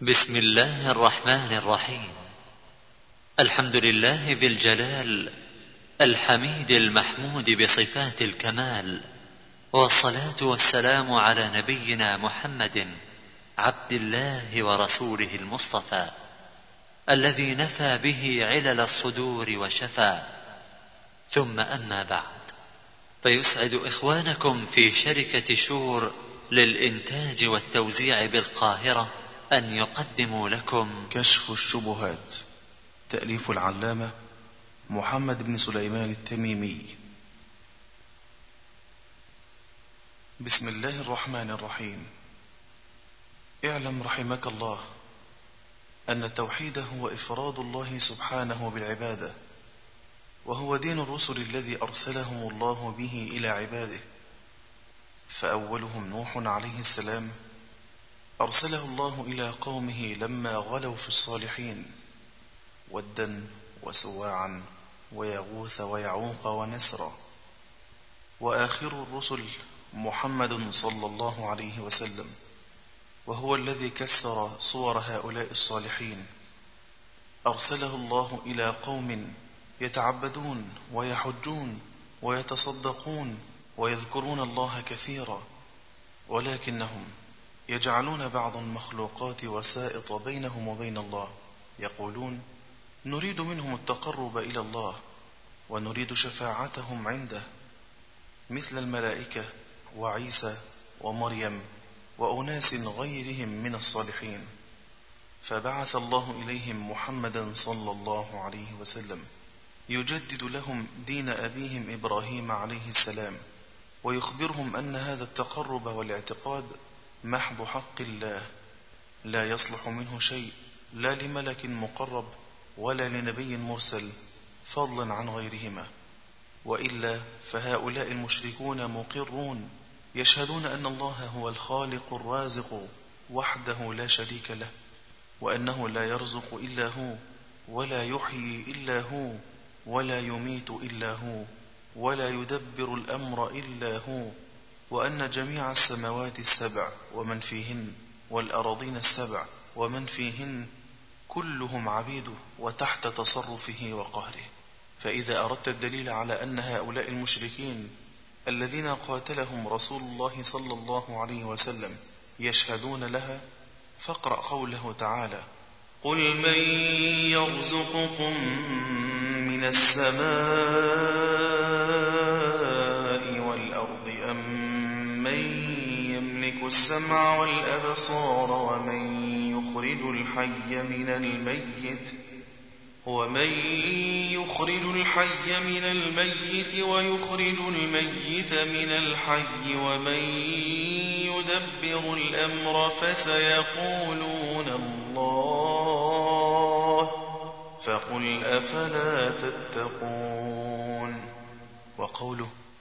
بسم الله الرحمن الرحيم. الحمد لله ذي الجلال الحميد المحمود بصفات الكمال والصلاة والسلام على نبينا محمد عبد الله ورسوله المصطفى الذي نفى به علل الصدور وشفى. ثم أما بعد فيسعد إخوانكم في شركة شور للإنتاج والتوزيع بالقاهرة أن يقدموا لكم. كشف الشبهات. تأليف العلامة محمد بن سليمان التميمي. بسم الله الرحمن الرحيم. اعلم رحمك الله أن التوحيد هو إفراد الله سبحانه بالعبادة وهو دين الرسل الذي أرسلهم الله به إلى عباده. فأولهم نوح عليه السلام أرسله الله إلى قومه لما غلوا في الصالحين ودا وسواعا ويغوث ويعوق ونسرا. وآخر الرسل محمد صلى الله عليه وسلم وهو الذي كسر صور هؤلاء الصالحين. أرسله الله إلى قوم يتعبدون ويحجون ويتصدقون ويذكرون الله كثيرا ولكنهم يجعلون بعض المخلوقات وسائط بينهم وبين الله. يقولون نريد منهم التقرب إلى الله ونريد شفاعتهم عنده مثل الملائكة وعيسى ومريم وأناس غيرهم من الصالحين. فبعث الله إليهم محمدا صلى الله عليه وسلم يجدد لهم دين أبيهم إبراهيم عليه السلام ويخبرهم أن هذا التقرب والاعتقاد محض حق الله. لا يصلح منه شيء لا لملك مقرب ولا لنبي مرسل فضلا عن غيرهما. وإلا فهؤلاء المشركون مقرون يشهدون أن الله هو الخالق الرازق وحده لا شريك له وأنه لا يرزق إلا هو ولا يحيي إلا هو ولا يميت إلا هو ولا يدبر الأمر إلا هو. وأن جميع السماوات السبع ومن فيهن والأراضين السبع ومن فيهن كلهم عبيده وتحت تصرفه وقهره. فإذا أردت الدليل على أن هؤلاء المشركين الذين قاتلهم رسول الله صلى الله عليه وسلم يشهدون لها فاقرأ قوله تعالى قل من يرزقكم من السماء يملك السمع والأبصار ومن يخرج الحي من الميت ومن يخرج الحي من الميت ويخرج الميت من الحي ومن يدبر الأمر فسيقولون الله فقل أفلا تتقون وقوله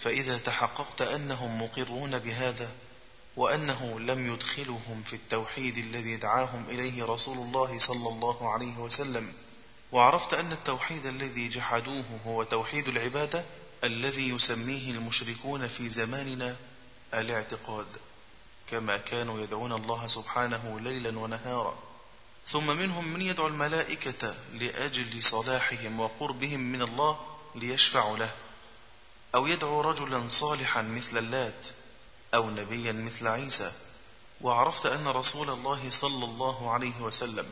فإذا تحققت أنهم مقرون بهذا وأنه لم يدخلهم في التوحيد الذي دعاهم إليه رسول الله صلى الله عليه وسلم وعرفت أن التوحيد الذي جحدوه هو توحيد العبادة الذي يسميه المشركون في زماننا الاعتقاد كما كانوا يدعون الله سبحانه ليلا ونهارا. ثم منهم من يدعو الملائكة لأجل صلاحهم وقربهم من الله ليشفعوا له. أو يدعو رجلا صالحا مثل اللات أو نبيا مثل عيسى. وعرفت أن رسول الله صلى الله عليه وسلم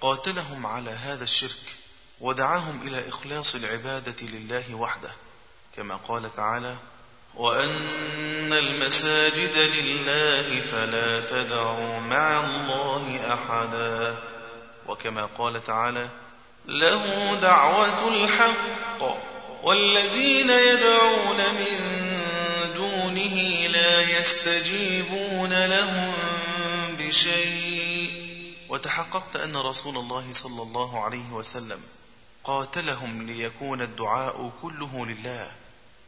قاتلهم على هذا الشرك ودعاهم إلى إخلاص العبادة لله وحده كما قال تعالى وأن المساجد لله فلا تدعوا مع الله أحدا. وكما قال تعالى له دعوة الحق. والذين يدعون من دونه لا يستجيبون لهم بشيء. وتحققت أن رسول الله صلى الله عليه وسلم قاتلهم ليكون الدعاء كله لله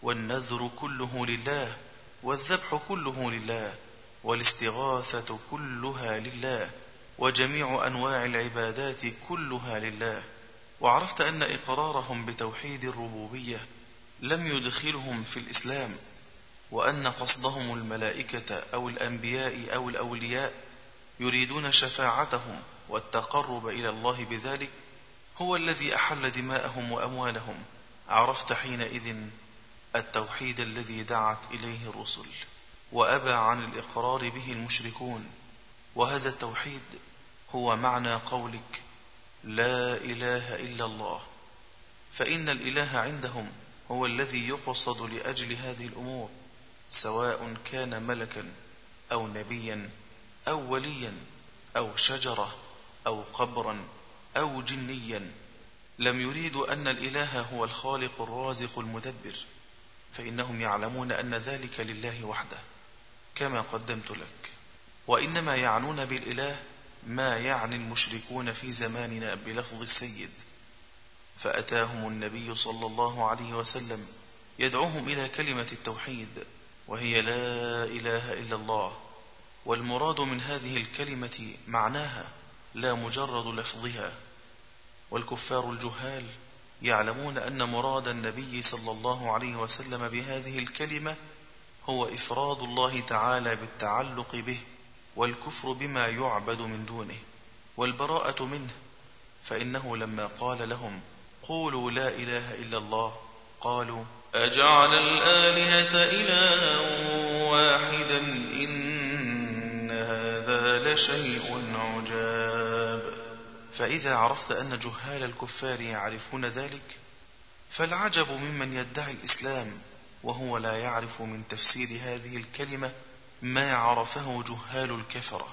والنذر كله لله والذبح كله لله والاستغاثة كلها لله وجميع أنواع العبادات كلها لله. وعرفت أن إقرارهم بتوحيد الربوبية لم يدخلهم في الإسلام وأن قصدهم الملائكة أو الأنبياء أو الأولياء يريدون شفاعتهم والتقرب إلى الله بذلك هو الذي أحل دماءهم وأموالهم. عرفت حينئذ التوحيد الذي دعت إليه الرسل وأبى عن الإقرار به المشركون وهذا التوحيد هو معنى قولك لا إله إلا الله. فإن الإله عندهم هو الذي يقصد لأجل هذه الأمور سواء كان ملكا أو نبيا أو وليا أو شجرة أو قبرا أو جنيا. لم يريدوا أن الإله هو الخالق الرازق المدبر. فإنهم يعلمون أن ذلك لله وحده كما قدمت لك. وإنما يعنون بالإله ما يعني المشركون في زماننا بلفظ السيد؟ فأتاهم النبي صلى الله عليه وسلم يدعوهم إلى كلمة التوحيد وهي لا إله إلا الله. والمراد من هذه الكلمة معناها لا مجرد لفظها. والكفار الجهال يعلمون أن مراد النبي صلى الله عليه وسلم بهذه الكلمة هو إفراد الله تعالى بالتعلق به. والكفر بما يعبد من دونه والبراءة منه فإنه لما قال لهم قولوا لا إله إلا الله قالوا أجعل الآلهة إلها واحدا إن هذا لشيء عجاب. فإذا عرفت أن جهال الكفار يعرفون ذلك فالعجب ممن يدعي الإسلام وهو لا يعرف من تفسير هذه الكلمة ما عرفه جهال الكفرة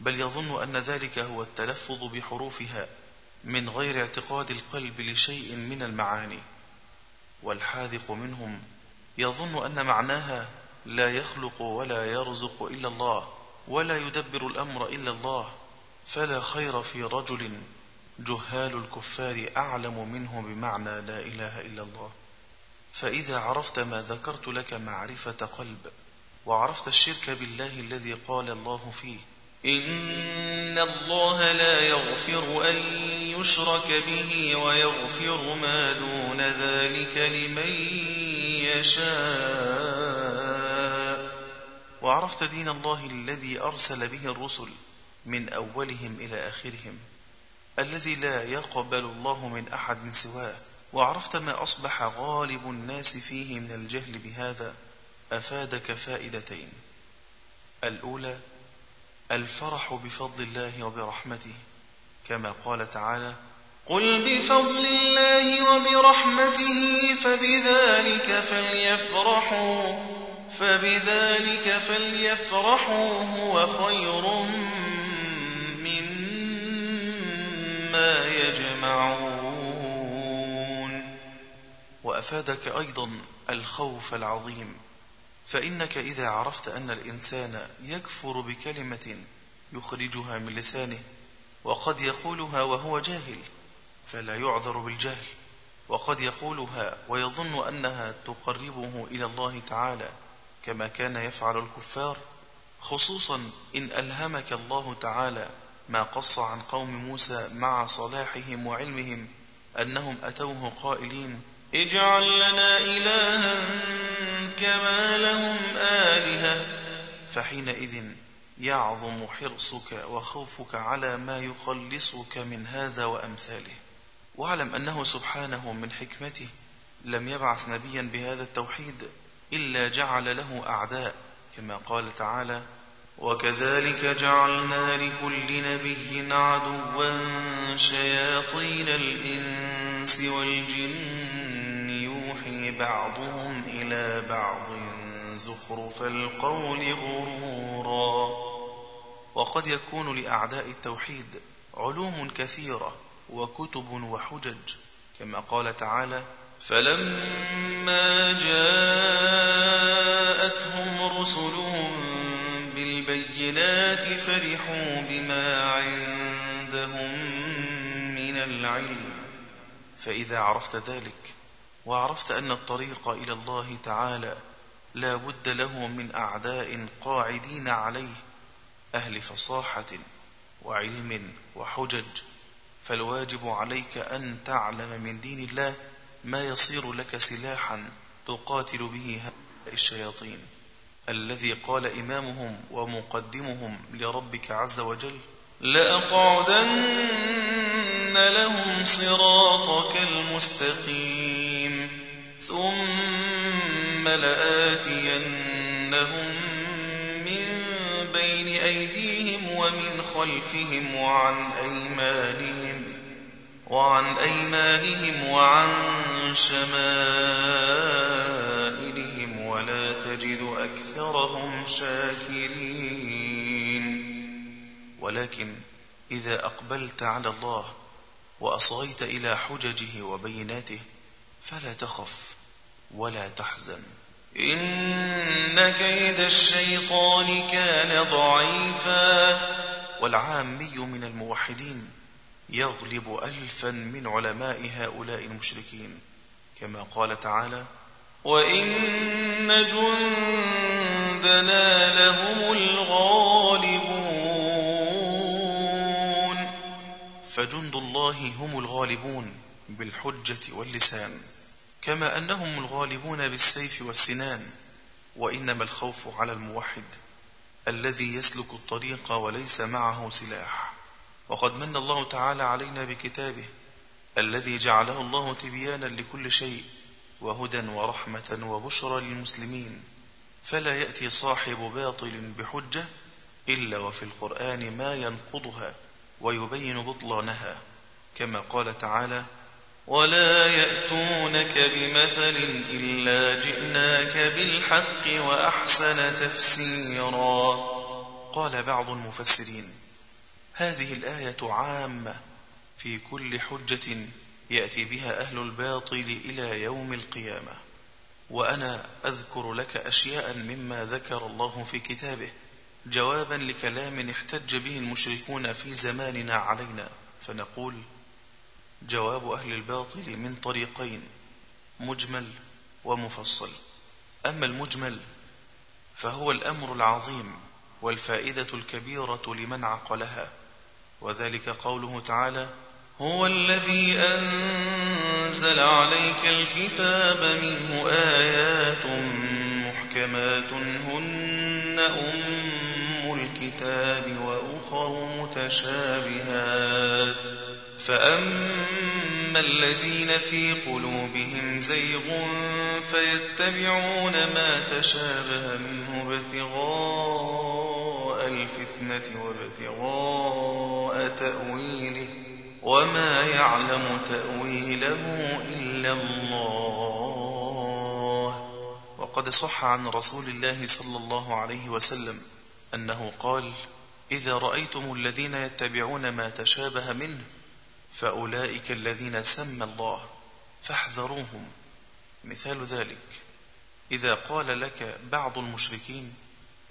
بل يظن أن ذلك هو التلفظ بحروفها من غير اعتقاد القلب لشيء من المعاني. والحاذق منهم يظن أن معناها لا يخلق ولا يرزق إلا الله ولا يدبر الأمر إلا الله. فلا خير في رجل جهال الكفار أعلم منه بمعنى لا إله إلا الله. فإذا عرفت ما ذكرت لك معرفة قلب وعرفت الشرك بالله الذي قال الله فيه. إن الله لا يغفر أن يشرك به ويغفر ما دون ذلك لمن يشاء. وعرفت دين الله الذي أرسل به الرسل من أولهم إلى آخرهم الذي لا يقبل الله من أحد سواه. وعرفت ما أصبح غالب الناس فيه من الجهل بهذا. أفادك فائدتين. الأولى الفرح بفضل الله وبرحمته كما قال تعالى قل بفضل الله وبرحمته فبذلك فليفرحوا فبذلك فليفرحوا هو خير مما يجمعون. وأفادك أيضا الخوف العظيم. فإنك إذا عرفت أن الإنسان يكفر بكلمة يخرجها من لسانه وقد يقولها وهو جاهل فلا يعذر بالجهل. وقد يقولها ويظن أنها تقربه إلى الله تعالى كما كان يفعل الكفار خصوصا إن ألهمك الله تعالى ما قص عن قوم موسى مع صلاحهم وعلمهم أنهم أتوه قائلين اجعل لنا إلها كما لهم آلهة. فحينئذ يعظم حرصك وخوفك على ما يخلصك من هذا وأمثاله. واعلم أنه سبحانه من حكمته لم يبعث نبيا بهذا التوحيد إلا جعل له أعداء كما قال تعالى وكذلك جعلنا لكل نبي عدوا شياطين الإنس والجن بعضهم إلى بعض زخرف القول غرورا. وقد يكون لأعداء التوحيد علوم كثيرة وكتب وحجج كما قال تعالى فلما جاءتهم رسلهم بالبينات فرحوا بما عندهم من العلم. فإذا عرفت ذلك وعرفت أن الطريق إلى الله تعالى لا بد له من أعداء قاعدين عليه أهل فصاحة وعلم وحجج. فالواجب عليك أن تعلم من دين الله ما يصير لك سلاحا تقاتل به هؤلاء الشياطين. الذي قال إمامهم ومقدمهم لربك عز وجل لأقعدن لهم صراطك المستقيم. ثم لآتينهم من بين أيديهم ومن خلفهم وعن أيمانهم وعن أيمانهم وعن شمائلهم ولا تجد أكثرهم شاكرين. ولكن إذا أقبلت على الله وأصغيت إلى حججه وبيناته فلا تخف. ولا تحزن. إن كيد الشيطان كان ضعيفا. والعامي من الموحدين يغلب ألفا من علماء هؤلاء المشركين. كما قال تعالى وإن جندنا لهم الغالبون. فجند الله هم الغالبون بالحجة واللسان. كما أنهم الغالبون بالسيف والسنان وإنما الخوف على الموحد الذي يسلك الطريق وليس معه سلاح. وقد من الله تعالى علينا بكتابه الذي جعله الله تبيانا لكل شيء وهدى ورحمة وبشرى للمسلمين. فلا يأتي صاحب باطل بحجة إلا وفي القرآن ما ينقضها ويبين بطلانها كما قال تعالى ولا يأتونك بمثل إلا جئناك بالحق وأحسن تفسيرا. قال بعض المفسرين هذه الآية عامة في كل حجة يأتي بها أهل الباطل إلى يوم القيامة. وأنا أذكر لك أشياء مما ذكر الله في كتابه. جوابا لكلام احتج به المشركون في زماننا علينا فنقول جواب أهل الباطل من طريقين مجمل ومفصل. أما المجمل فهو الأمر العظيم والفائدة الكبيرة لمن عقلها وذلك قوله تعالى هو الذي أنزل عليك الكتاب منه آيات محكمات هن أم الكتاب وأخر متشابهات. فأما الذين في قلوبهم زيغ فيتبعون ما تشابه منه ابتغاء الفتنة وابتغاء تأويله وما يعلم تأويله إلا الله وقد صح عن رسول الله صلى الله عليه وسلم أنه قال إذا رأيتم الذين يتبعون ما تشابه منه فأولئك الذين سمى الله فاحذروهم. مثال ذلك. إذا قال لك بعض المشركين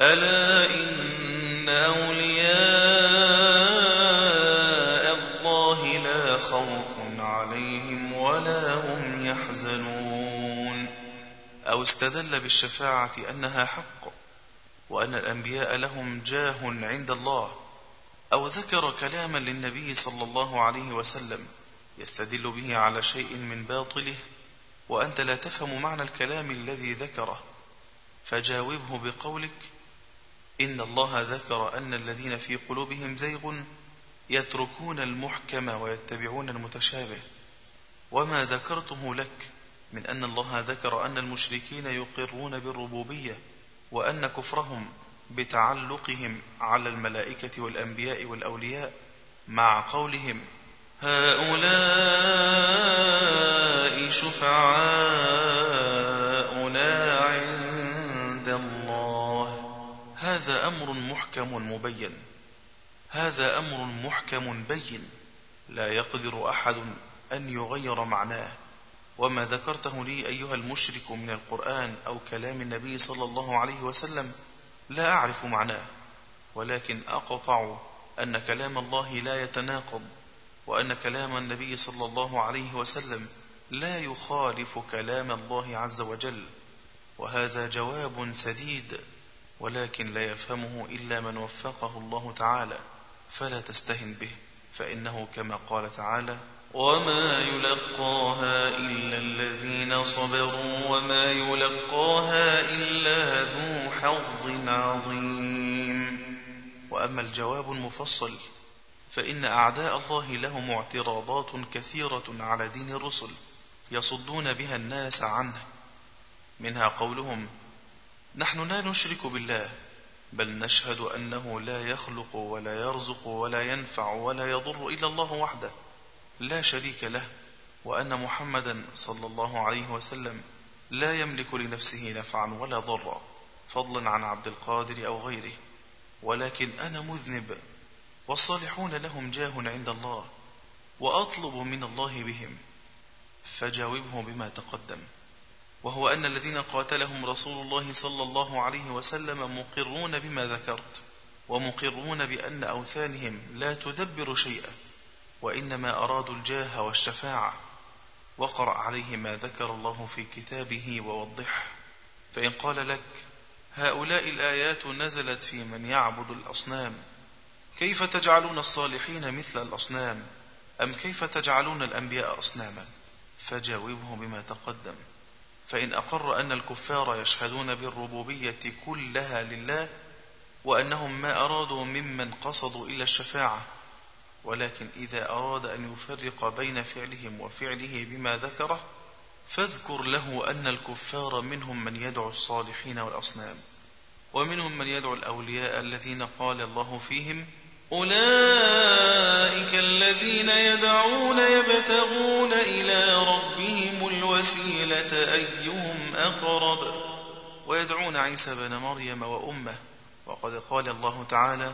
ألا إن أولياء الله لا خوف عليهم ولا هم يحزنون. أو استدل بالشفاعة أنها حق وأن الأنبياء لهم جاه عند الله. أو ذكر كلاما للنبي صلى الله عليه وسلم يستدل به على شيء من باطله وأنت لا تفهم معنى الكلام الذي ذكره فجاوبه بقولك إن الله ذكر أن الذين في قلوبهم زيغ يتركون المحكم ويتبعون المتشابه. وما ذكرته لك من أن الله ذكر أن المشركين يقرون بالربوبية وأن كفرهم بتعلقهم على الملائكة والأنبياء والأولياء مع قولهم هؤلاء شفعاؤنا عند الله. هذا أمر محكم مبين. هذا أمر محكم بين. لا يقدر أحد أن يغير معناه. وما ذكرته لي أيها المشرك من القرآن أو كلام النبي صلى الله عليه وسلم لا أعرف معناه ولكن أقطع أن كلام الله لا يتناقض وأن كلام النبي صلى الله عليه وسلم لا يخالف كلام الله عز وجل وهذا جواب سديد ولكن لا يفهمه إلا من وفقه الله تعالى فلا تستهن به فإنه كما قال تعالى وما يلقاها إلا الذين صبروا وما يلقاها إلا ذو حظ عظيم. وأما الجواب المفصل فإن أعداء الله لهم اعتراضات كثيرة على دين الرسل يصدون بها الناس عنه. منها قولهم نحن لا نشرك بالله بل نشهد أنه لا يخلق ولا يرزق ولا ينفع ولا يضر إلا الله وحده. لا شريك له وأن محمدا صلى الله عليه وسلم لا يملك لنفسه نفعا ولا ضرا فضلا عن عبد القادر أو غيره. ولكن أنا مذنب والصالحون لهم جاه عند الله وأطلب من الله بهم فجاوبه بما تقدم. وهو أن الذين قاتلهم رسول الله صلى الله عليه وسلم مقرون بما ذكرت ومقرون بأن أوثانهم لا تدبر شيئا. وإنما أرادوا الجاه والشفاعة وقرأ عليه ما ذكر الله في كتابه ووضحه. فإن قال لك هؤلاء الآيات نزلت في من يعبد الأصنام كيف تجعلون الصالحين مثل الأصنام؟ أم كيف تجعلون الأنبياء أصناما؟ فجاوبه بما تقدم. فإن أقر أن الكفار يشهدون بالربوبية كلها لله وأنهم ما أرادوا ممن قصدوا إلا الشفاعة ولكن إذا أراد أن يفرق بين فعلهم وفعله بما ذكره فاذكر له أن الكفار منهم من يدعو الصالحين والأصنام ومنهم من يدعو الأولياء الذين قال الله فيهم أولئك الذين يدعون يبتغون إلى ربهم الوسيلة أيهم أقرب؟ ويدعون عيسى بن مريم وأمه وقد قال الله تعالى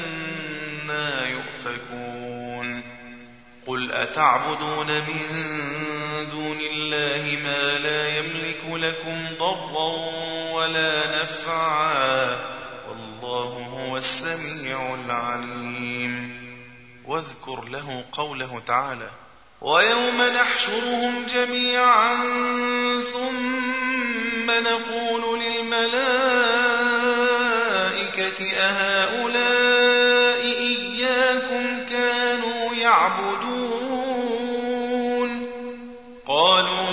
أتعبدون من دون الله ما لا يملك لكم ضرا ولا نفعا والله هو السميع العليم. واذكر له قوله تعالى ويوم نحشرهم جميعا ثم نقول للملائكة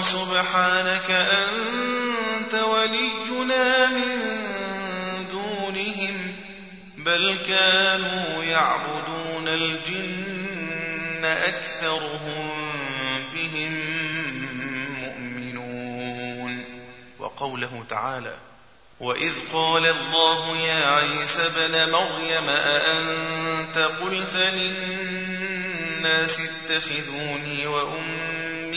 سبحانك أنت ولينا من دونهم بل كانوا يعبدون الجن أكثرهم بهم مؤمنون. وقوله تعالى وإذ قال الله يا عيسى بن مريم أأنت قلت للناس اتخذوني وأمي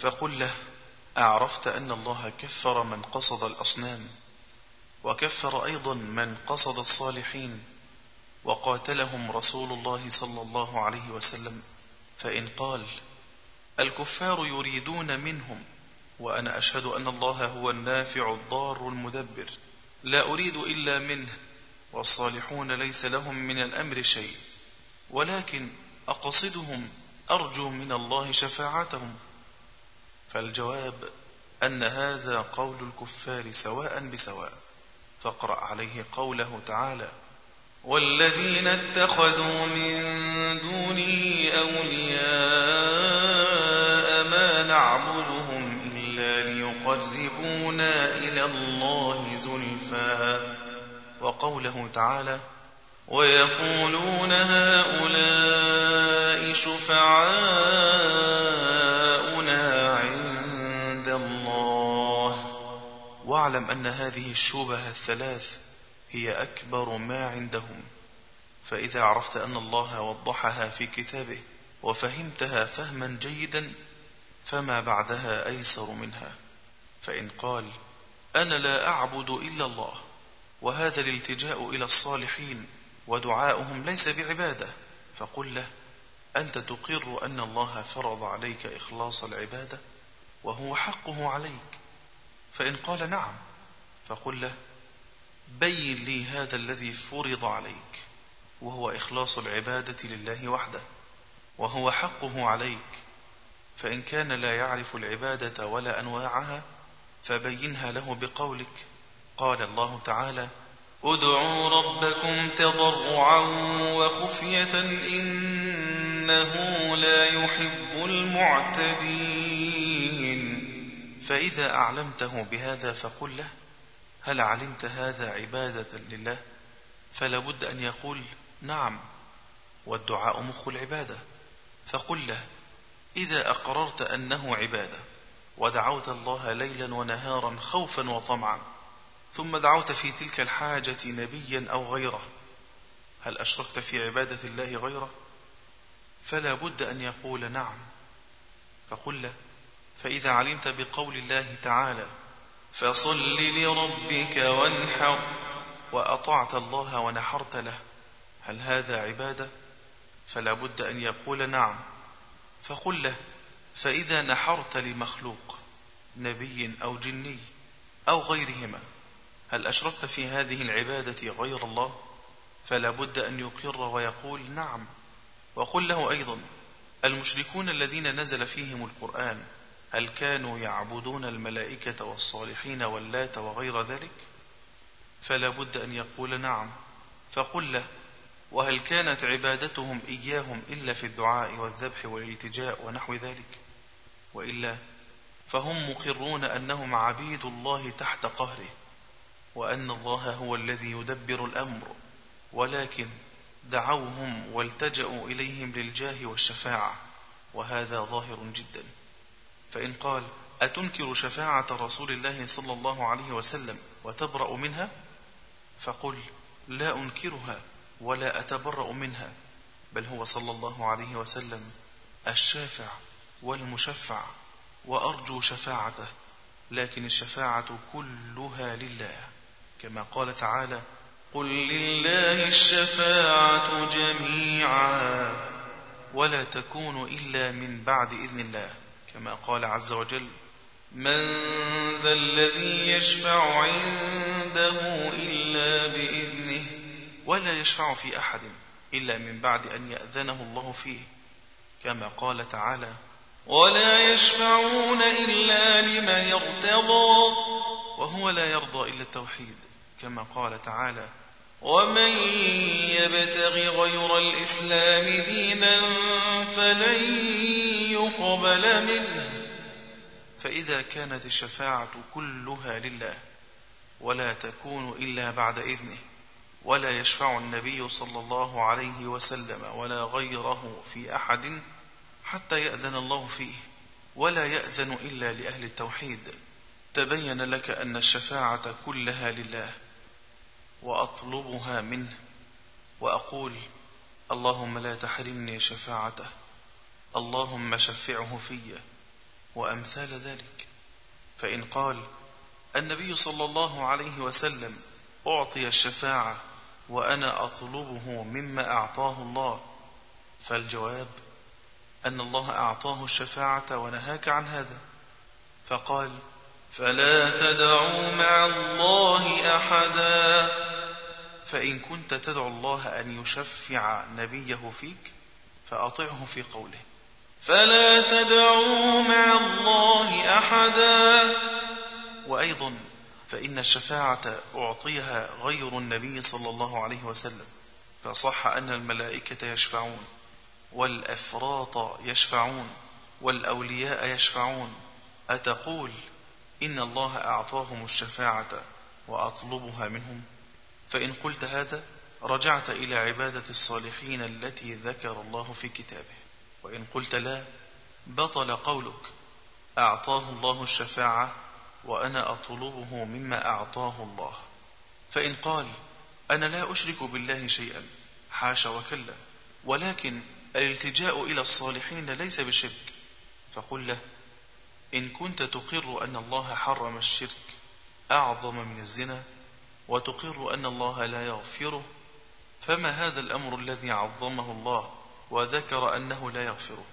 فقل له أعرفت أن الله كفر من قصد الأصنام وكفر أيضا من قصد الصالحين وقاتلهم رسول الله صلى الله عليه وسلم. فإن قال الكفار يريدون منهم وأنا أشهد أن الله هو النافع الضار المدبر لا أريد إلا منه والصالحون ليس لهم من الأمر شيء ولكن أقصدهم أرجو من الله شفاعتهم. فالجواب أن هذا قول الكفار سواء بسواء. فاقرأ عليه قوله تعالى والذين اتخذوا من دونه أولياء ما نعبدهم إلا ليقربونا إلى الله زلفى. وقوله تعالى ويقولون هؤلاء شفعاؤنا واعلم أن هذه الشبه الثلاث هي أكبر ما عندهم. فإذا عرفت أن الله وضحها في كتابه وفهمتها فهما جيدا فما بعدها أيسر منها. فإن قال أنا لا أعبد إلا الله وهذا الالتجاء إلى الصالحين ودعاؤهم ليس بعبادة فقل له أنت تقر أن الله فرض عليك إخلاص العبادة وهو حقه عليك. فإن قال نعم فقل له بين لي هذا الذي فرض عليك وهو إخلاص العبادة لله وحده وهو حقه عليك فإن كان لا يعرف العبادة ولا أنواعها فبينها له بقولك. قال الله تعالى ادعوا ربكم تضرعا وخفية إنه لا يحب المعتدين. فإذا أعلمته بهذا فقل له هل علمت هذا عبادة لله؟ فلا بد أن يقول نعم والدعاء مخ العبادة. فقل له إذا أقررت أنه عبادة ودعوت الله ليلا ونهارا خوفا وطمعا ثم دعوت في تلك الحاجة نبيا أو غيره هل أشركت في عبادة الله غيره؟ فلا بد أن يقول نعم. فقل له فإذا علمت بقول الله تعالى فصل لربك وانحر وأطعت الله ونحرت له هل هذا عبادة؟ فلا بد أن يقول نعم. فقل له فإذا نحرت لمخلوق نبي أو جني أو غيرهما هل أشركت في هذه العبادة غير الله؟ فلا بد أن يقر ويقول نعم. وقل له أيضا المشركون الذين نزل فيهم القرآن هل كانوا يعبدون الملائكة والصالحين واللات وغير ذلك؟ فلا بد أن يقول نعم. فقل له وهل كانت عبادتهم إياهم إلا في الدعاء والذبح والالتجاء ونحو ذلك؟ وإلا فهم مقرون أنهم عبيد الله تحت قهره وأن الله هو الذي يدبر الأمر ولكن دعوهم والتجأوا إليهم للجاه والشفاعة وهذا ظاهر جدا. فإن قال أتنكر شفاعة رسول الله صلى الله عليه وسلم وتبرأ منها؟ فقل لا أنكرها ولا أتبرأ منها بل هو صلى الله عليه وسلم الشافع والمشفع وأرجو شفاعته لكن الشفاعة كلها لله. كما قال تعالى قل لله الشفاعة جميعا ولا تكون إلا من بعد إذن الله. كما قال عز وجل من ذا الذي يشفع عنده إلا بإذنه ولا يشفع في أحد إلا من بعد أن يأذنه الله فيه. كما قال تعالى ولا يشفعون إلا لمن ارتضى وهو لا يرضى إلا التوحيد. كما قال تعالى ومن يبتغ غير الإسلام دينا فلن يقبل منه. فإذا كانت الشفاعة كلها لله ولا تكون إلا بعد إذنه ولا يشفع النبي صلى الله عليه وسلم ولا غيره في أحد حتى يأذن الله فيه ولا يأذن إلا لأهل التوحيد. تبين لك أن الشفاعة كلها لله وأطلبها منه وأقول اللهم لا تحرمني شفاعته. اللهم شفعه في وأمثال ذلك. فإن قال النبي صلى الله عليه وسلم أعطي الشفاعة وأنا أطلبه مما أعطاه الله فالجواب أن الله أعطاه الشفاعة ونهاك عن هذا. فقال فلا تدعوا مع الله أحدا. فإن كنت تدعو الله أن يشفع نبيه فيك فأطعه في قوله. فلا تدعوا مع الله أحدا. وأيضا فإن الشفاعة أعطيها غير النبي صلى الله عليه وسلم فصح أن الملائكة يشفعون والأفراط يشفعون والأولياء يشفعون. أتقول إن الله أعطاهم الشفاعة وأطلبها منهم؟ فإن قلت هذا رجعت إلى عبادة الصالحين التي ذكر الله في كتابه. وإن قلت لا بطل قولك. أعطاه الله الشفاعة وأنا أطلبه مما أعطاه الله. فإن قال أنا لا أشرك بالله شيئا حاش وكلا. ولكن الالتجاء إلى الصالحين ليس بشرك. فقل له إن كنت تقر أن الله حرم الشرك أعظم من الزنا وتقر أن الله لا يغفره فما هذا الأمر الذي عظمه الله؟ وذكر أنه لا يغفره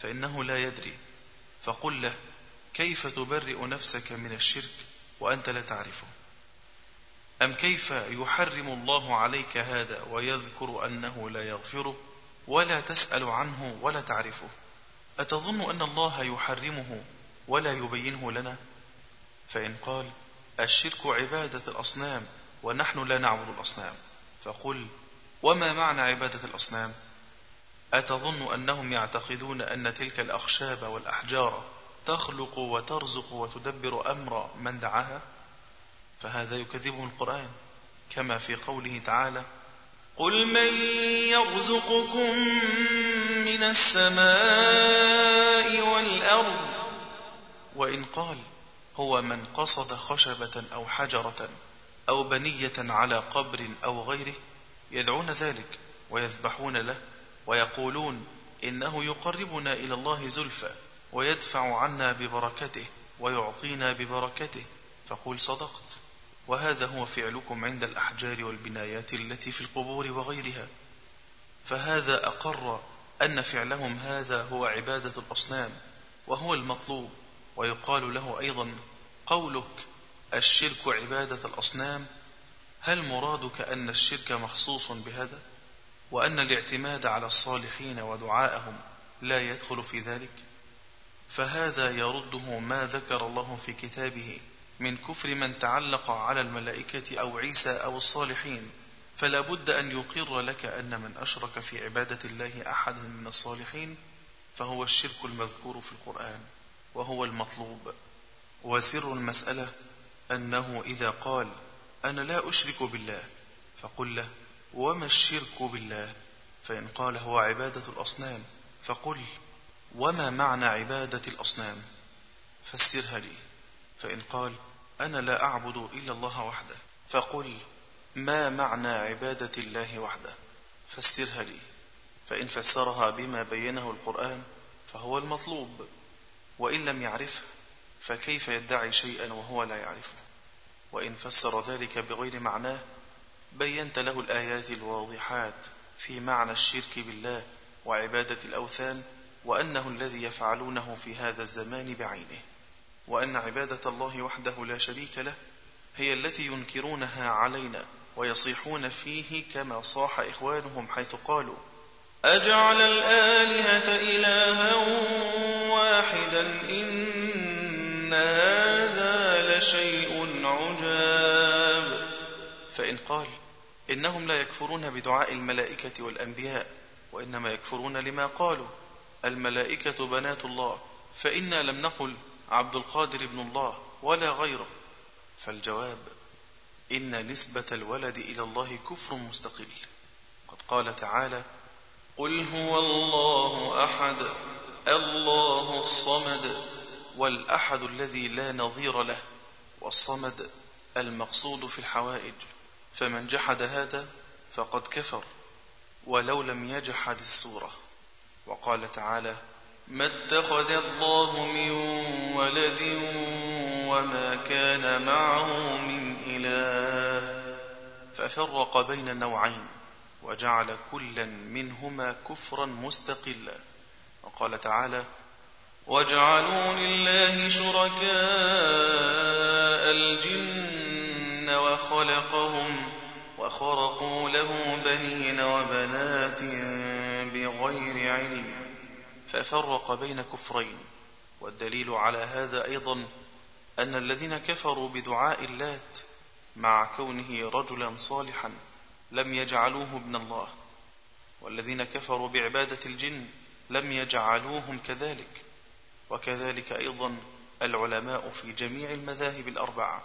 فإنه لا يدري. فقل له كيف تبرئ نفسك من الشرك وأنت لا تعرفه؟ أم كيف يحرم الله عليك هذا ويذكر أنه لا يغفره ولا تسأل عنه ولا تعرفه؟ أتظن أن الله يحرمه ولا يبينه لنا؟ فإن قال الشرك عبادة الأصنام ونحن لا نعبد الأصنام. فقل وما معنى عبادة الأصنام؟ أتظن أنهم يعتقدون أن تلك الأخشاب والأحجار تخلق وترزق وتدبر أمر من دعاها؟ فهذا يكذبه القرآن كما في قوله تعالى قل من يرزقكم من السماء والأرض وإن قال هو من قصد خشبة أو حجرة أو بنية على قبر أو غيره يدعون ذلك ويذبحون له. ويقولون إنه يقربنا إلى الله زلفى ويدفع عنا ببركته ويعطينا ببركته. فقل صدقت. وهذا هو فعلكم عند الأحجار والبنايات التي في القبور وغيرها. فهذا أقر أن فعلهم هذا هو عبادة الأصنام وهو المطلوب. ويقال له أيضا قولك الشرك عبادة الأصنام. هل مرادك أن الشرك مخصوص بهذا؟ وأن الاعتماد على الصالحين ودعاءهم لا يدخل في ذلك؟ فهذا يرده ما ذكر الله في كتابه من كفر من تعلق على الملائكة أو عيسى أو الصالحين فلا بد أن يقر لك أن من أشرك في عبادة الله أحدا من الصالحين فهو الشرك المذكور في القرآن وهو المطلوب. وسر المسألة أنه إذا قال أنا لا أشرك بالله فقل له. وما الشرك بالله؟ فإن قال هو عبادة الأصنام فقل وما معنى عبادة الأصنام؟ فسرها لي. فإن قال أنا لا أعبد إلا الله وحده فقل ما معنى عبادة الله وحده؟ فسرها لي. فإن فسرها بما بينه القرآن فهو المطلوب وإن لم يعرفه فكيف يدعي شيئا وهو لا يعرفه؟ وإن فسر ذلك بغير معناه بينت له الآيات الواضحات في معنى الشرك بالله وعبادة الأوثان وأنه الذي يفعلونه في هذا الزمان بعينه وأن عبادة الله وحده لا شريك له هي التي ينكرونها علينا ويصيحون فيه كما صاح إخوانهم حيث قالوا أجعل الآلهة إلها واحدا إن هذا لشيء عجاب. فإن قال إنهم لا يكفرون بدعاء الملائكة والأنبياء وإنما يكفرون لما قالوا الملائكة بنات الله فإنا لم نقل عبد القادر ابن الله ولا غيره. فالجواب إن نسبة الولد إلى الله كفر مستقل. قد قال تعالى قل هو الله أحد الله الصمد والأحد الذي لا نظير له والصمد المقصود في الحوائج. فمن جحد هذا فقد كفر ولو لم يجحد السورة وقال تعالى ما اتخذ الله من ولد وما كان معه من إله. ففرق بين النوعين وجعل كلا منهما كفرا مستقلا. وقال تعالى وجعلوا لله شركاء الجن وخلقهم وخرقوا له بنين وبنات بغير علم ففرق بين كفرين والدليل على هذا أيضا أن الذين كفروا بدعاء اللات مع كونه رجلا صالحا لم يجعلوه ابن الله والذين كفروا بعبادة الجن لم يجعلوهم كذلك وكذلك أيضا العلماء في جميع المذاهب الأربعة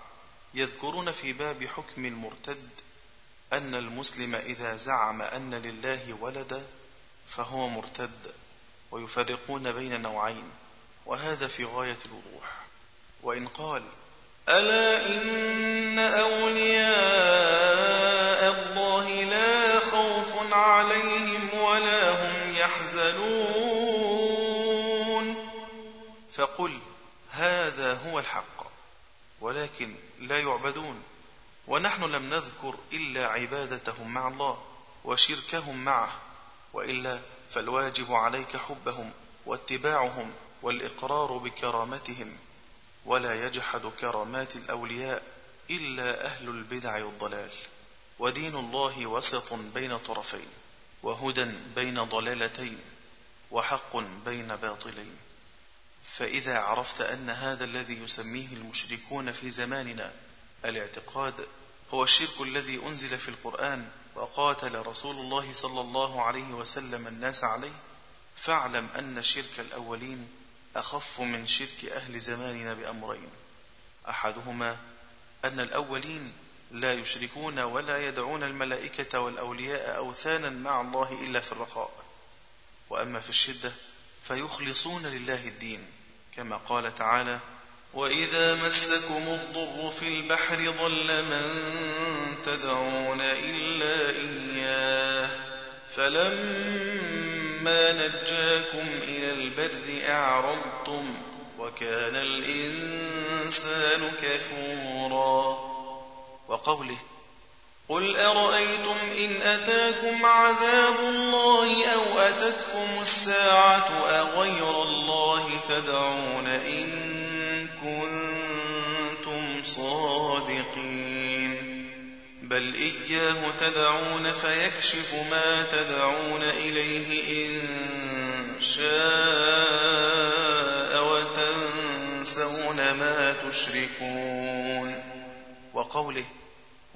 يذكرون في باب حكم المرتد أن المسلم إذا زعم أن لله ولدا فهو مرتد ويفرقون بين نوعين وهذا في غاية الوضوح. وإن قال ألا إن أولياء الله لا خوف عليهم ولا هم يحزنون؟ فقل هذا هو الحق. ولكن لا يعبدون. ونحن لم نذكر إلا عبادتهم مع الله وشركهم معه وإلا فالواجب عليك حبهم واتباعهم والإقرار بكرامتهم. ولا يجحد كرامات الأولياء إلا أهل البدع والضلال. ودين الله وسط بين طرفين وهدى بين ضلالتين وحق بين باطلين. فإذا عرفت أن هذا الذي يسميه المشركون في زماننا الاعتقاد هو الشرك الذي أنزل في القرآن وقاتل رسول الله صلى الله عليه وسلم الناس عليه فاعلم أن شرك الأولين أخف من شرك أهل زماننا بأمرين. أحدهما أن الأولين لا يشركون ولا يدعون الملائكة والأولياء أوثانا مع الله إلا في الرخاء. وأما في الشدة فيخلصون لله الدين. كما قال تعالى وإذا مسكم الضر في البحر ضل من تدعون إلا إياه فلما نجاكم إلى البر أعرضتم وكان الإنسان كفورا. وقوله قل أرأيتم إن أتاكم عذاب الله أو أتتكم الساعة أغير الله تدعون إن كنتم صادقين بل إياه تدعون فيكشف ما تدعون إليه إن شاء وتنسون ما تشركون وقوله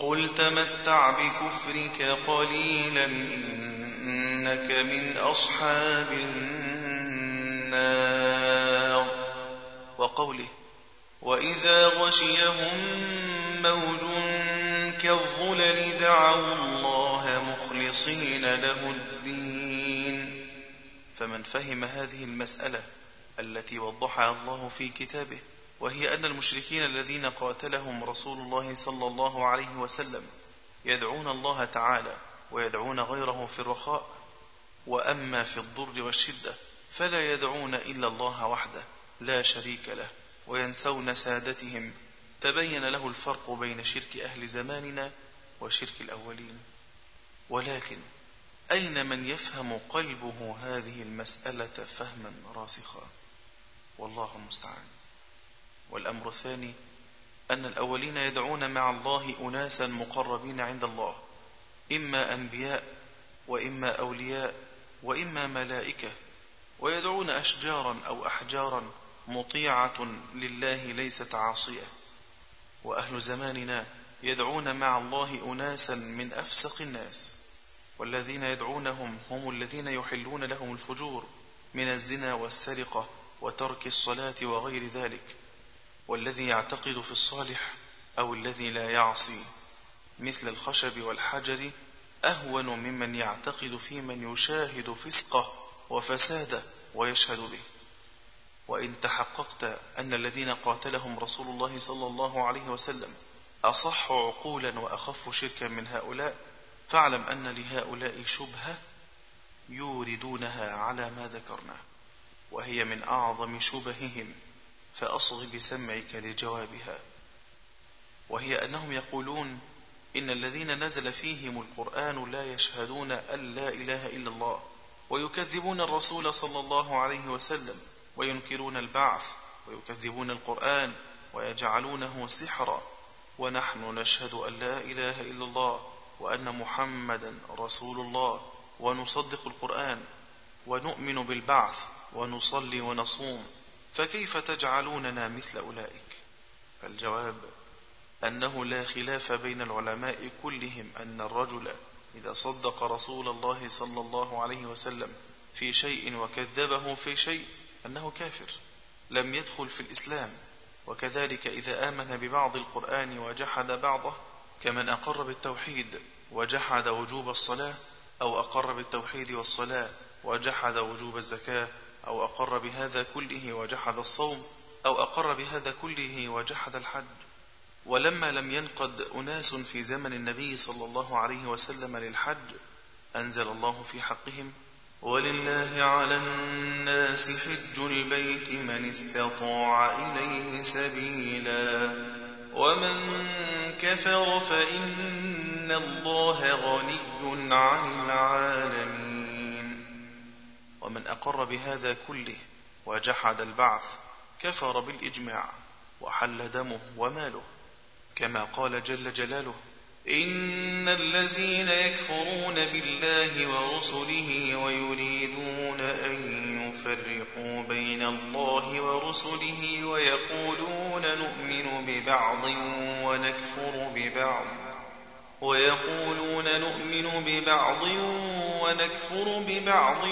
قل تمتع بكفرك قليلا إنك من أصحاب النار وقوله وإذا غشيهم موج كالظلل دعوا الله مخلصين له الدين فمن فهم هذه المسألة التي وضحها الله في كتابه وهي أن المشركين الذين قاتلهم رسول الله صلى الله عليه وسلم يدعون الله تعالى ويدعون غيره في الرخاء وأما في الضر والشدة فلا يدعون إلا الله وحده لا شريك له وينسون سادتهم تبين له الفرق بين شرك أهل زماننا وشرك الأولين. ولكن أين من يفهم قلبه هذه المسألة فهما راسخا؟ والله المستعان. والأمر الثاني أن الأولين يدعون مع الله أناسا مقربين عند الله إما أنبياء وإما أولياء وإما ملائكة ويدعون أشجارا أو أحجارا مطيعة لله ليست عاصية. وأهل زماننا يدعون مع الله أناسا من أفسق الناس والذين يدعونهم هم الذين يحلون لهم الفجور من الزنا والسرقة وترك الصلاة وغير ذلك. والذي يعتقد في الصالح أو الذي لا يعصي مثل الخشب والحجر أهون ممن يعتقد في من يشاهد فسقه وفساده ويشهد به. وإن تحققت أن الذين قاتلهم رسول الله صلى الله عليه وسلم أصح عقولا وأخف شركا من هؤلاء فاعلم أن لهؤلاء شبهة يوردونها على ما ذكرنا وهي من أعظم شبههم. فأصغ بسمعك لجوابها. وهي أنهم يقولون إن الذين نزل فيهم القرآن لا يشهدون أن لا إله إلا الله ويكذبون الرسول صلى الله عليه وسلم وينكرون البعث ويكذبون القرآن ويجعلونه سحرا. ونحن نشهد أن لا إله إلا الله وأن محمدا رسول الله ونصدق القرآن ونؤمن بالبعث ونصلي ونصوم. فكيف تجعلوننا مثل أولئك؟ الجواب أنه لا خلاف بين العلماء كلهم أن الرجل إذا صدق رسول الله صلى الله عليه وسلم في شيء وكذبه في شيء أنه كافر لم يدخل في الإسلام. وكذلك إذا آمن ببعض القرآن وجحد بعضه كمن أقر بالتوحيد وجحد وجوب الصلاة أو أقر بالتوحيد والصلاة وجحد وجوب الزكاة أو أقر بهذا كله وجحد الصوم أو أقر بهذا كله وجحد الحج. ولما لم ينقد أناس في زمن النبي صلى الله عليه وسلم للحج أنزل الله في حقهم ولله على الناس حج البيت من استطاع إليه سبيلا ومن كفر فإن الله غني عن العالمين. ومن أقر بهذا كله وجحد البعث كفر بالإجماع وحل دمه وماله. كما قال جل جلاله إن الذين يكفرون بالله ورسله ويريدون أن يفرقوا بين الله ورسله ويقولون نؤمن ببعض ونكفر ببعض ويقولون نؤمن ببعض ونكفر ببعض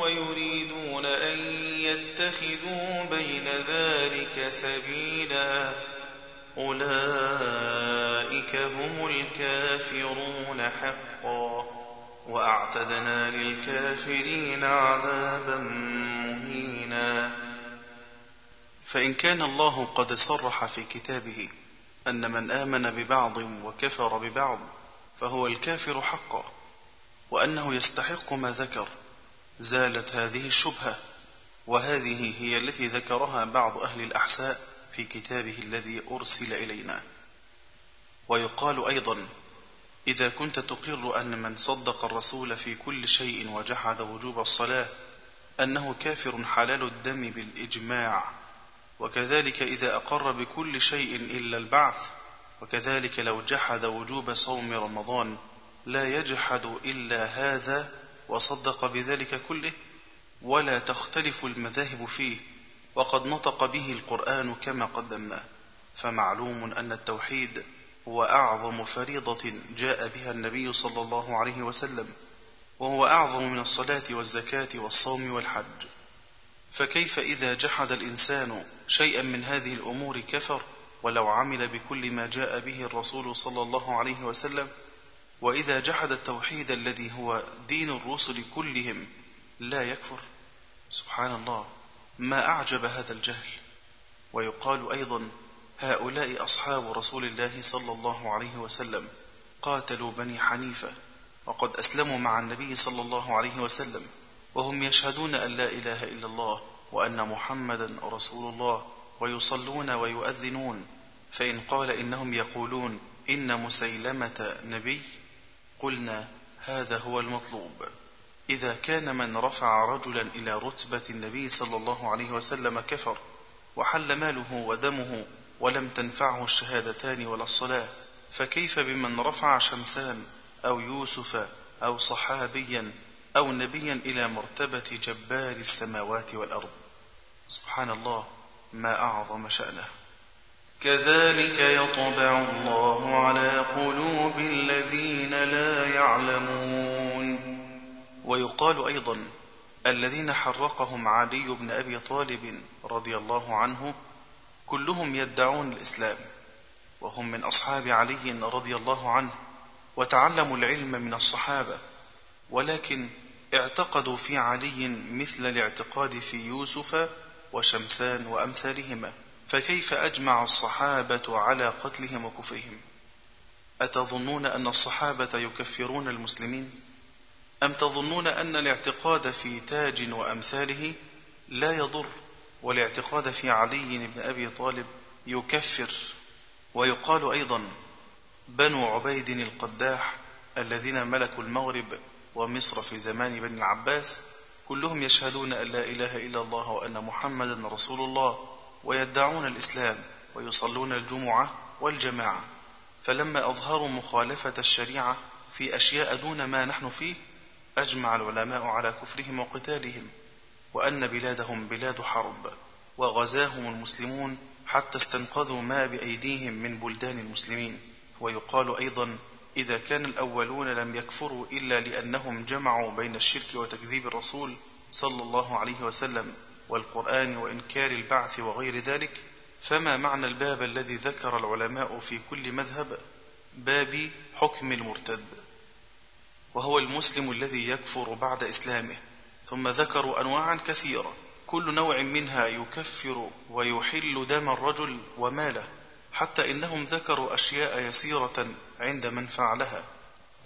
ويريدون أن يتخذوا بين ذلك سبيلا. أولئك هم الكافرون حقا. وأعتدنا للكافرين عذابا مهينا. فإن كان الله قد صرح في كتابه أن من آمن ببعض وكفر ببعض فهو الكافر حقا. وأنه يستحق ما ذكر. زالت هذه الشبهة وهذه هي التي ذكرها بعض أهل الأحساء في كتابه الذي أرسل إلينا. ويقال أيضا إذا كنت تقر أن من صدق الرسول في كل شيء وجحد وجوب الصلاة أنه كافر حلال الدم بالإجماع. وكذلك إذا أقر بكل شيء إلا البعث وكذلك لو جحد وجوب صوم رمضان. لا يجحد إلا هذا وصدق بذلك كله ولا تختلف المذاهب فيه وقد نطق به القرآن كما قدمنا. فمعلوم أن التوحيد هو أعظم فريضة جاء بها النبي صلى الله عليه وسلم وهو أعظم من الصلاة والزكاة والصوم والحج. فكيف إذا جحد الإنسان شيئا من هذه الأمور كفر ولو عمل بكل ما جاء به الرسول صلى الله عليه وسلم؟ وإذا جحد التوحيد الذي هو دين الرسل كلهم لا يكفر. سبحان الله ما أعجب هذا الجهل. ويقال أيضا هؤلاء أصحاب رسول الله صلى الله عليه وسلم قاتلوا بني حنيفة وقد أسلموا مع النبي صلى الله عليه وسلم وهم يشهدون أن لا إله إلا الله وأن محمدا رسول الله ويصلون ويؤذنون. فإن قال إنهم يقولون إن مسيلمة نبي قلنا هذا هو المطلوب. إذا كان من رفع رجلا إلى رتبة النبي صلى الله عليه وسلم كفر وحل ماله ودمه ولم تنفعه الشهادتان ولا الصلاة فكيف بمن رفع شمسان أو يوسف أو صحابيا أو نبيا إلى مرتبة جبار السماوات والأرض؟ سبحان الله ما أعظم شأنه. كذلك يطبع الله على قلوب الذين لا يعلمون. ويقال أيضا الذين حرقهم علي بن أبي طالب رضي الله عنه كلهم يدعون الإسلام وهم من أصحاب علي رضي الله عنه وتعلموا العلم من الصحابة ولكن اعتقدوا في علي مثل الاعتقاد في يوسف وشمسان وأمثالهما. فكيف أجمع الصحابة على قتلهم وكفرهم؟ أتظنون أن الصحابة يكفرون المسلمين؟ أم تظنون أن الاعتقاد في تاج وأمثاله لا يضر والاعتقاد في علي بن أبي طالب يكفر؟ ويقال أيضا بنو عبيد القداح الذين ملكوا المغرب ومصر في زمان بني العباس كلهم يشهدون أن لا إله إلا الله وأن محمدا رسول الله. ويدعون الإسلام ويصلون الجمعة والجماعة. فلما أظهروا مخالفة الشريعة في أشياء دون ما نحن فيه أجمع العلماء على كفرهم وقتالهم وأن بلادهم بلاد حرب وغزاهم المسلمون حتى استنقذوا ما بأيديهم من بلدان المسلمين. ويقال أيضا إذا كان الأولون لم يكفروا إلا لأنهم جمعوا بين الشرك وتكذيب الرسول صلى الله عليه وسلم والقرآن وإنكار البعث وغير ذلك فما معنى الباب الذي ذكر العلماء في كل مذهب؟ باب حكم المرتد. وهو المسلم الذي يكفر بعد إسلامه ثم ذكروا أنواعا كثيرة. كل نوع منها يكفر ويحل دم الرجل وماله حتى إنهم ذكروا أشياء يسيرة عند من فعلها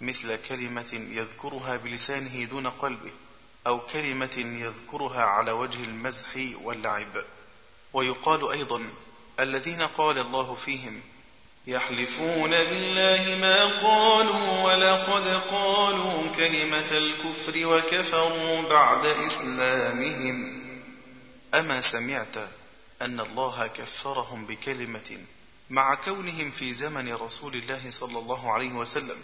مثل كلمة يذكرها بلسانه دون قلبه. أو كلمة يذكرها على وجه المزح واللعب. ويقال أيضا الذين قال الله فيهم يحلفون بالله ما قالوا ولقد قالوا كلمة الكفر وكفروا بعد إسلامهم. أما سمعت أن الله كفرهم بكلمة مع كونهم في زمن رسول الله صلى الله عليه وسلم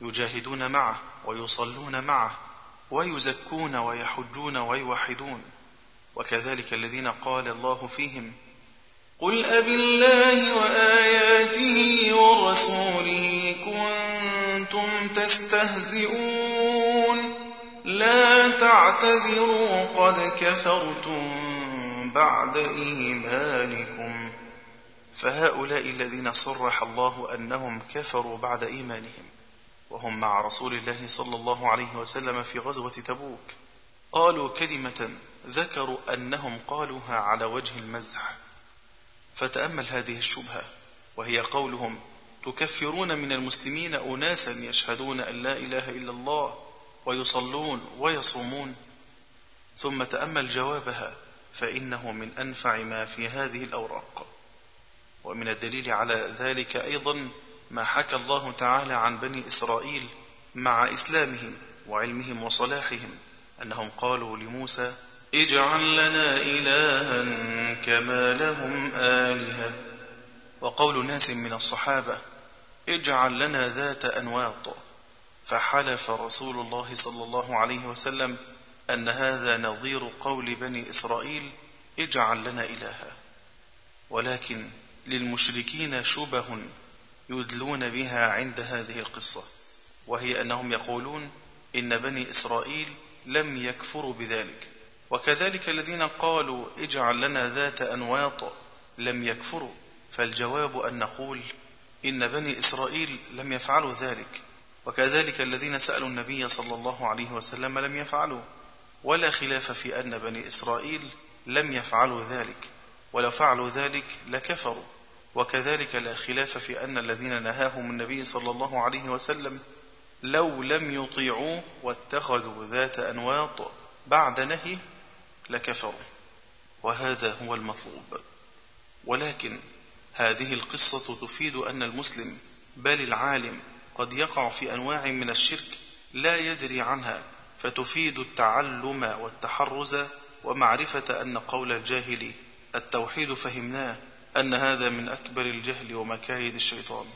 يجاهدون معه ويصلون معه ويزكون ويحجون ويوحدون. وكذلك الذين قال الله فيهم قل أب الله وآياته ورسوله كنتم تستهزئون. لا تعتذروا قد كفرتم بعد إيمانكم. فهؤلاء الذين صرح الله أنهم كفروا بعد إيمانهم. وهم مع رسول الله صلى الله عليه وسلم في غزوة تبوك. قالوا كلمة ذكروا أنهم قالوها على وجه المزح. فتأمل هذه الشبهة وهي قولهم تكفرون من المسلمين أناسا يشهدون أن لا إله إلا الله ويصلون ويصومون. ثم تأمل جوابها فإنه من أنفع ما في هذه الأوراق. ومن الدليل على ذلك أيضا ما حكى الله تعالى عن بني إسرائيل مع إسلامهم وعلمهم وصلاحهم أنهم قالوا لموسى اجعل لنا إلها كما لهم آلهة. وقول ناس من الصحابة اجعل لنا ذات أنواط. فحلف رسول الله صلى الله عليه وسلم أن هذا نظير قول بني إسرائيل اجعل لنا إلها. ولكن للمشركين شبه يدلون بها عند هذه القصة وهي أنهم يقولون إن بني إسرائيل لم يكفروا بذلك وكذلك الذين قالوا اجعل لنا ذات أنواط لم يكفروا فالجواب أن نقول إن بني إسرائيل لم يفعلوا ذلك وكذلك الذين سألوا النبي صلى الله عليه وسلم لم يفعلوا ولا خلاف في أن بني إسرائيل لم يفعلوا ذلك ولو فعلوا ذلك لكفروا. وكذلك لا خلاف في أن الذين نهاهم النبي صلى الله عليه وسلم لو لم يطيعوه واتخذوا ذات أنواط بعد نهي لكفروا. وهذا هو المطلوب. ولكن هذه القصة تفيد أن المسلم بل العالم قد يقع في أنواع من الشرك لا يدري عنها فتفيد التعلم والتحرز ومعرفة أن قول الجاهل التوحيد فهمناه أن هذا من أكبر الجهل ومكايد الشيطان.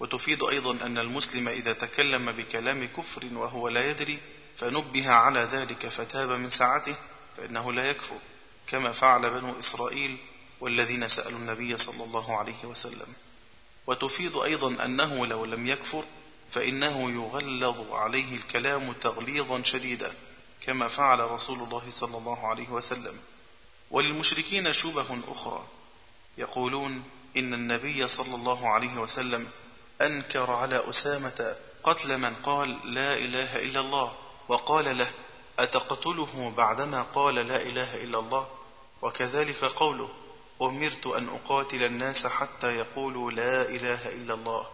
وتفيد أيضا أن المسلم إذا تكلم بكلام كفر وهو لا يدري فنبه على ذلك فتاب من ساعته فإنه لا يكفر كما فعل بنو إسرائيل والذين سألوا النبي صلى الله عليه وسلم. وتفيد أيضا أنه لو لم يكفر فإنه يغلظ عليه الكلام تغليظا شديدا كما فعل رسول الله صلى الله عليه وسلم. وللمشركين شبه أخرى يقولون إن النبي صلى الله عليه وسلم أنكر على أسامة قتل من قال لا إله إلا الله وقال له أتقتله بعدما قال لا إله إلا الله؟ وكذلك قوله أمرت أن أقاتل الناس حتى يقولوا لا إله إلا الله.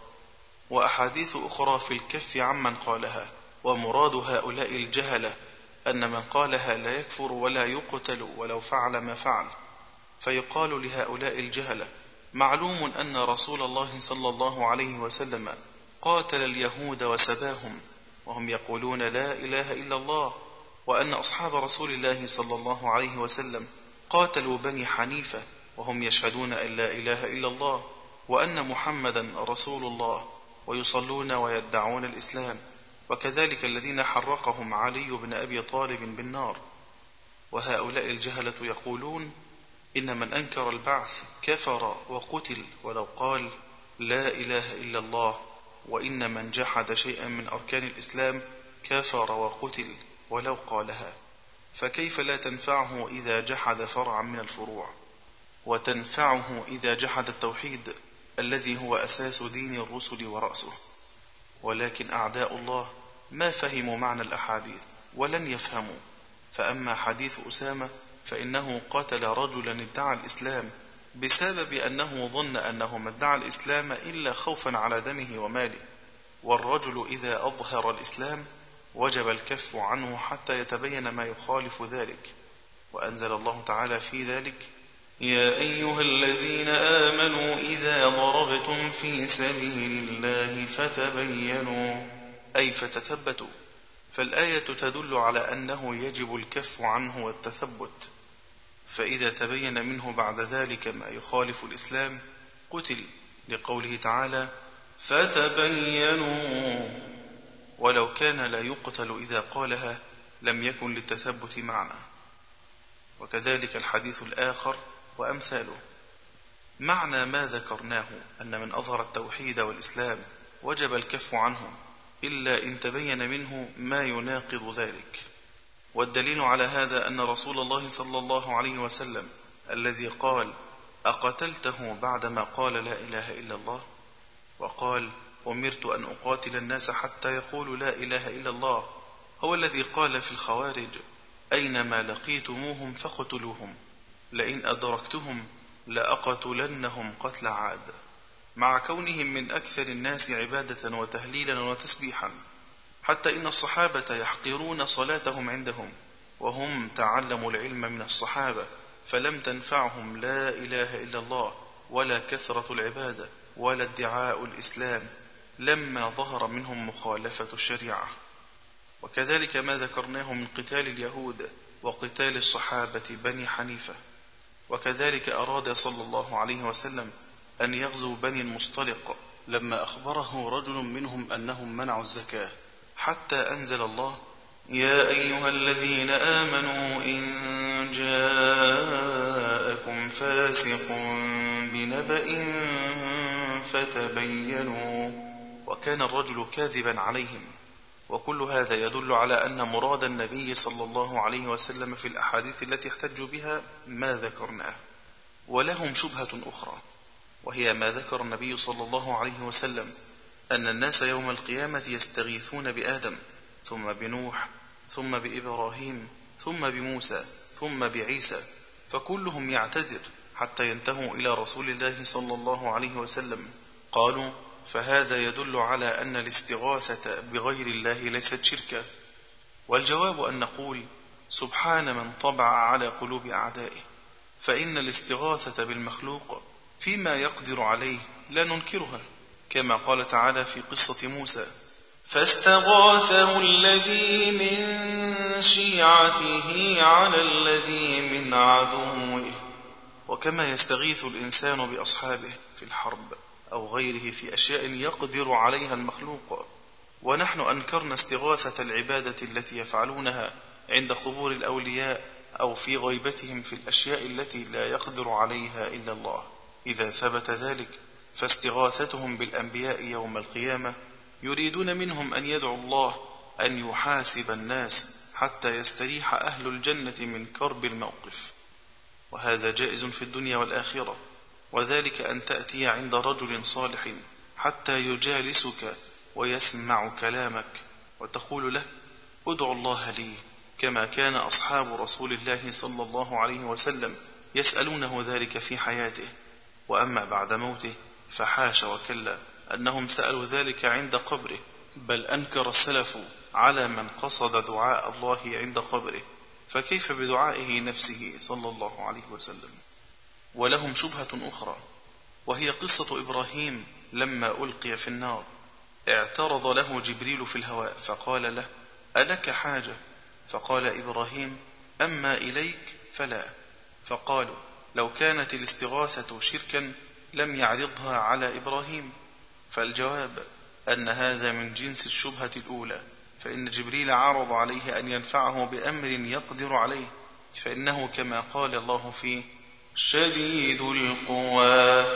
وأحاديث أخرى في الكف عمن قالها ومراد هؤلاء الجهلة أن من قالها لا يكفر ولا يقتل ولو فعل ما فعل. فيقال لهؤلاء الجهلة معلوم أن رسول الله صلى الله عليه وسلم قاتل اليهود وسباهم وهم يقولون لا إله إلا الله وأن أصحاب رسول الله صلى الله عليه وسلم قاتلوا بني حنيفة وهم يشهدون أن لا إله إلا الله وأن محمدا رسول الله ويصلون ويدعون الإسلام وكذلك الذين حرقهم علي بن أبي طالب بالنار. وهؤلاء الجهلة يقولون إن من أنكر البعث كفر وقتل ولو قال لا إله إلا الله وإن من جحد شيئا من أركان الإسلام كفر وقتل ولو قالها. فكيف لا تنفعه إذا جحد فرعا من الفروع؟ وتنفعه إذا جحد التوحيد الذي هو أساس دين الرسل ورأسه. ولكن أعداء الله ما فهموا معنى الأحاديث ولن يفهموا. فأما حديث أسامة فإنه قتل رجلا ادعى الإسلام بسبب أنه ظن أنه ما ادعى الإسلام إلا خوفا على دمه وماله. والرجل إذا أظهر الإسلام وجب الكف عنه حتى يتبين ما يخالف ذلك. وأنزل الله تعالى في ذلك يا أيها الذين آمنوا إذا ضربتم في سبيل الله فتبينوا. أي فتثبتوا. فالآية تدل على أنه يجب الكف عنه والتثبت. فإذا تبين منه بعد ذلك ما يخالف الإسلام قتل لقوله تعالى فتبينوا ولو كان لا يقتل إذا قالها لم يكن للتثبت معنى. وكذلك الحديث الآخر وأمثاله. معنى ما ذكرناه أن من أظهر التوحيد والإسلام وجب الكف عنه إلا إن تبين منه ما يناقض ذلك. والدليل على هذا أن رسول الله صلى الله عليه وسلم الذي قال أقتلته بعدما قال لا إله إلا الله؟ وقال أمرت أن أقاتل الناس حتى يقولوا لا إله إلا الله. هو الذي قال في الخوارج أينما لقيتموهم فاقتلوهم لئن أدركتهم لأقتلنهم قتل عاد. مع كونهم من أكثر الناس عبادة وتهليلا وتسبيحا. حتى إن الصحابة يحقرون صلاتهم عندهم وهم تعلموا العلم من الصحابة فلم تنفعهم لا إله إلا الله ولا كثرة العبادة ولا ادعاء الإسلام لما ظهر منهم مخالفة الشريعة. وكذلك ما ذكرناه من قتال اليهود وقتال الصحابة بني حنيفة. وكذلك أراد صلى الله عليه وسلم أن يغزو بني المصطلق لما أخبره رجل منهم أنهم منعوا الزكاة. حتى أنزل الله. يا أيها الذين آمنوا إن جاءكم فاسق بنبأ فتبينوا. وكان الرجل كاذبا عليهم. وكل هذا يدل على أن مراد النبي صلى الله عليه وسلم في الأحاديث التي احتجوا بها ما ذكرناه. ولهم شبهة أخرى وهي ما ذكر النبي صلى الله عليه وسلم. أن الناس يوم القيامة يستغيثون بآدم ثم بنوح ثم بإبراهيم ثم بموسى ثم بعيسى فكلهم يعتذر حتى ينتهوا إلى رسول الله صلى الله عليه وسلم. قالوا فهذا يدل على أن الاستغاثة بغير الله ليست شركا والجواب أن نقول سبحان من طبع على قلوب أعدائه فإن الاستغاثة بالمخلوق فيما يقدر عليه لا ننكرها. كما قال تعالى في قصة موسى. فاستغاثه الذي من شيعته على الذي من عدوه. وكما يستغيث الإنسان بأصحابه في الحرب أو غيره في أشياء يقدر عليها المخلوق. ونحن أنكرنا استغاثة العبادة التي يفعلونها عند قبور الأولياء أو في غيبتهم في الأشياء التي لا يقدر عليها إلا الله. إذا ثبت ذلك فاستغاثتهم بالأنبياء يوم القيامة يريدون منهم أن يدعوا الله أن يحاسب الناس حتى يستريح أهل الجنة من كرب الموقف. وهذا جائز في الدنيا والآخرة وذلك أن تأتي عند رجل صالح حتى يجالسك ويسمع كلامك وتقول له ادع الله لي كما كان أصحاب رسول الله صلى الله عليه وسلم يسألونه ذلك في حياته. وأما بعد موته فحاش وكلا أنهم سألوا ذلك عند قبره بل أنكر السلف على من قصد دعاء الله عند قبره فكيف بدعائه نفسه صلى الله عليه وسلم؟ ولهم شبهة أخرى وهي قصة إبراهيم لما ألقي في النار اعترض له جبريل في الهواء فقال له ألك حاجة؟ فقال إبراهيم أما إليك فلا. فقالوا لو كانت الاستغاثة شركا لم يعرضها على إبراهيم. فالجواب أن هذا من جنس الشبهة الأولى. فإن جبريل عرض عليه أن ينفعه بأمر يقدر عليه. فإنه كما قال الله فيه شديد القوى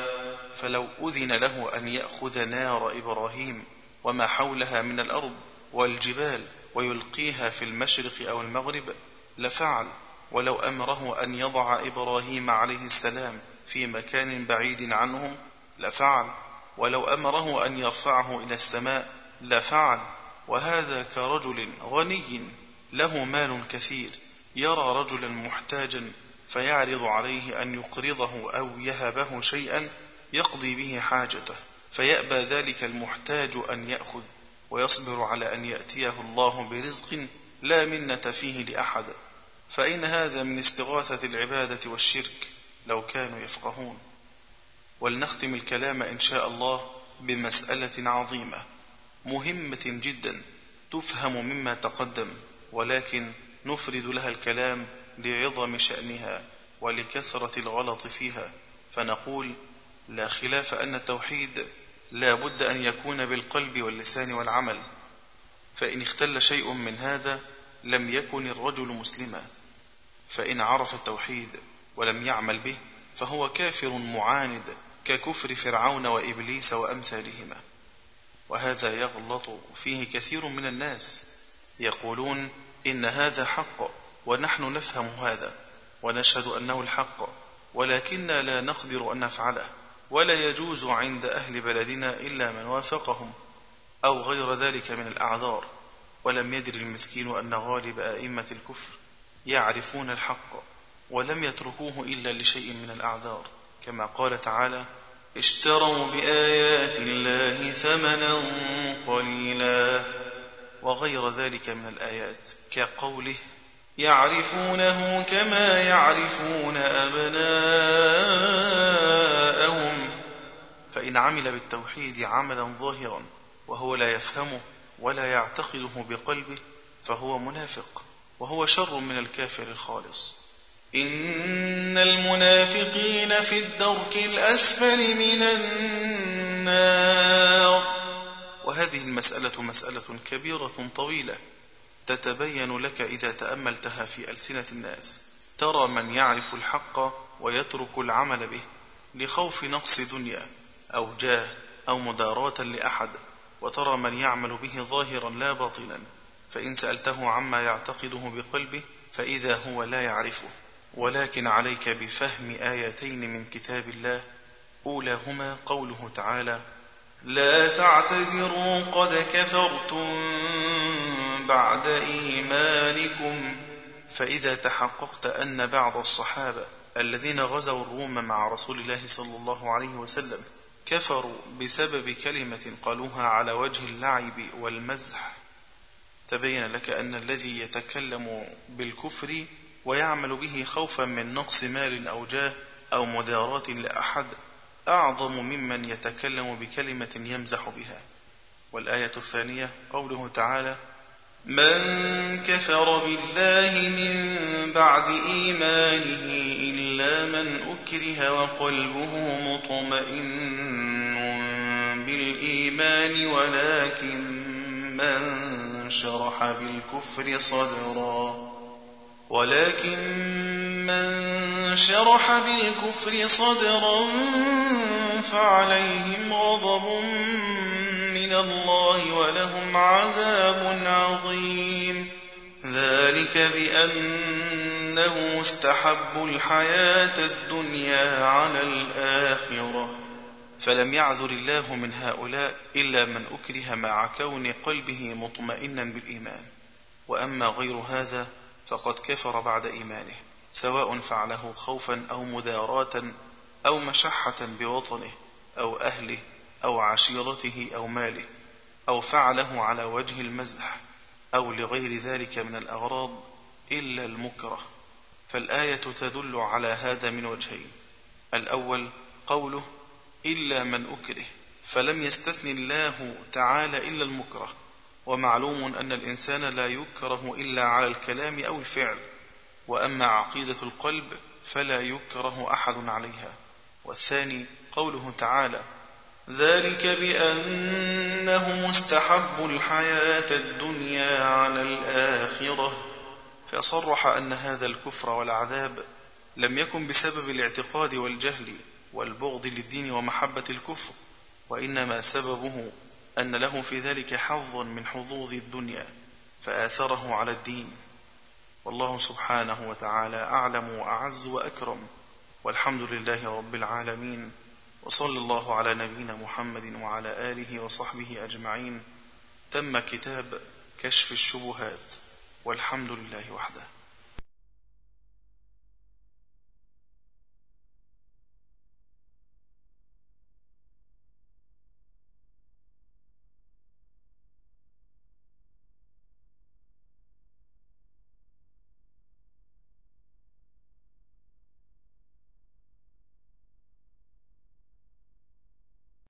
فلو أذن له أن يأخذ نار إبراهيم وما حولها من الأرض والجبال ويلقيها في المشرق أو المغرب لفعل. ولو أمره أن يضع إبراهيم عليه السلام في مكان بعيد عنهم لفعل ولو أمره أن يرفعه إلى السماء لفعل. وهذا كرجل غني له مال كثير يرى رجلا محتاجا فيعرض عليه أن يقرضه أو يهبه شيئا يقضي به حاجته فيأبى ذلك المحتاج أن يأخذ ويصبر على أن يأتيه الله برزق لا منة فيه لأحد. فإن هذا من استغاثة العبادة والشرك. لو كانوا يفقهون. ولنختم الكلام إن شاء الله بمسألة عظيمة مهمة جدا تفهم مما تقدم ولكن نفرد لها الكلام لعظم شأنها ولكثرة الغلط فيها. فنقول لا خلاف أن التوحيد لا بد أن يكون بالقلب واللسان والعمل فإن اختل شيء من هذا لم يكن الرجل مسلما. فإن عرف التوحيد ولم يعمل به فهو كافر معاند ككفر فرعون وإبليس وأمثالهما. وهذا يغلط فيه كثير من الناس. يقولون إن هذا حق ونحن نفهم هذا ونشهد أنه الحق ولكننا لا نقدر أن نفعله. ولا يجوز عند أهل بلدنا إلا من وافقهم أو غير ذلك من الأعذار. ولم يدر المسكين أن غالب أئمة الكفر يعرفون الحق. ولم يتركوه إلا لشيء من الأعذار. كما قال تعالى اشتروا بآيات الله ثمنا قليلا. وغير ذلك من الآيات كقوله يعرفونه كما يعرفون أبناءهم. فإن عمل بالتوحيد عملا ظاهرا وهو لا يفهمه ولا يعتقده بقلبه فهو منافق وهو شر من الكافر الخالص. إن المنافقين في الدرك الأسفل من النار. وهذه المسألة مسألة كبيرة طويلة تتبين لك إذا تأملتها في ألسنة الناس. ترى من يعرف الحق ويترك العمل به لخوف نقص دنيا أو جاه أو مداراة لأحد. وترى من يعمل به ظاهرا لا باطنا. فإن سألته عما يعتقده بقلبه فإذا هو لا يعرفه. ولكن عليك بفهم آيتين من كتاب الله أولاهما قوله تعالى لا تعتذروا قد كفرتم بعد إيمانكم. فإذا تحققت أن بعض الصحابة الذين غزوا الروم مع رسول الله صلى الله عليه وسلم كفروا بسبب كلمة قالوها على وجه اللعب والمزح تبين لك أن الذي يتكلم بالكفر ويعمل به خوفا من نقص مال أو جاه أو مداراة لأحد أعظم ممن يتكلم بكلمة يمزح بها. والآية الثانية قوله تعالى من كفر بالله من بعد إيمانه إلا من أكره وقلبه مطمئن بالإيمان ولكن من شرح بالكفر صدرا. ولكن من شرح بالكفر صدرا فعليهم غضب من الله ولهم عذاب عظيم. ذلك بأن بأنه مستحب الحياة الدنيا على الآخرة. فلم يعذر الله من هؤلاء إلا من أكره مع كون قلبه مطمئنا بالإيمان. وأما غير هذا فقد كفر بعد إيمانه سواء فعله خوفا أو مداراة أو مشحة بوطنه أو أهله أو عشيرته أو ماله أو فعله على وجه المزح أو لغير ذلك من الأغراض إلا المكره. فالآية تدل على هذا من وجهين. الأول قوله إلا من أكره فلم يستثن الله تعالى إلا المكره. ومعلوم أن الإنسان لا يكره إلا على الكلام أو الفعل وأما عقيدة القلب فلا يكره أحد عليها. والثاني قوله تعالى ذلك بأنه مستحب الحياة الدنيا على الآخرة. فصرح أن هذا الكفر والعذاب لم يكن بسبب الاعتقاد والجهل والبغض للدين ومحبة الكفر وإنما سببه أن له في ذلك حظ من حظوظ الدنيا فآثره على الدين. والله سبحانه وتعالى أعلم وأعز وأكرم. والحمد لله رب العالمين. وصلى الله على نبينا محمد وعلى آله وصحبه أجمعين. تم كتاب كشف الشبهات. والحمد لله وحده.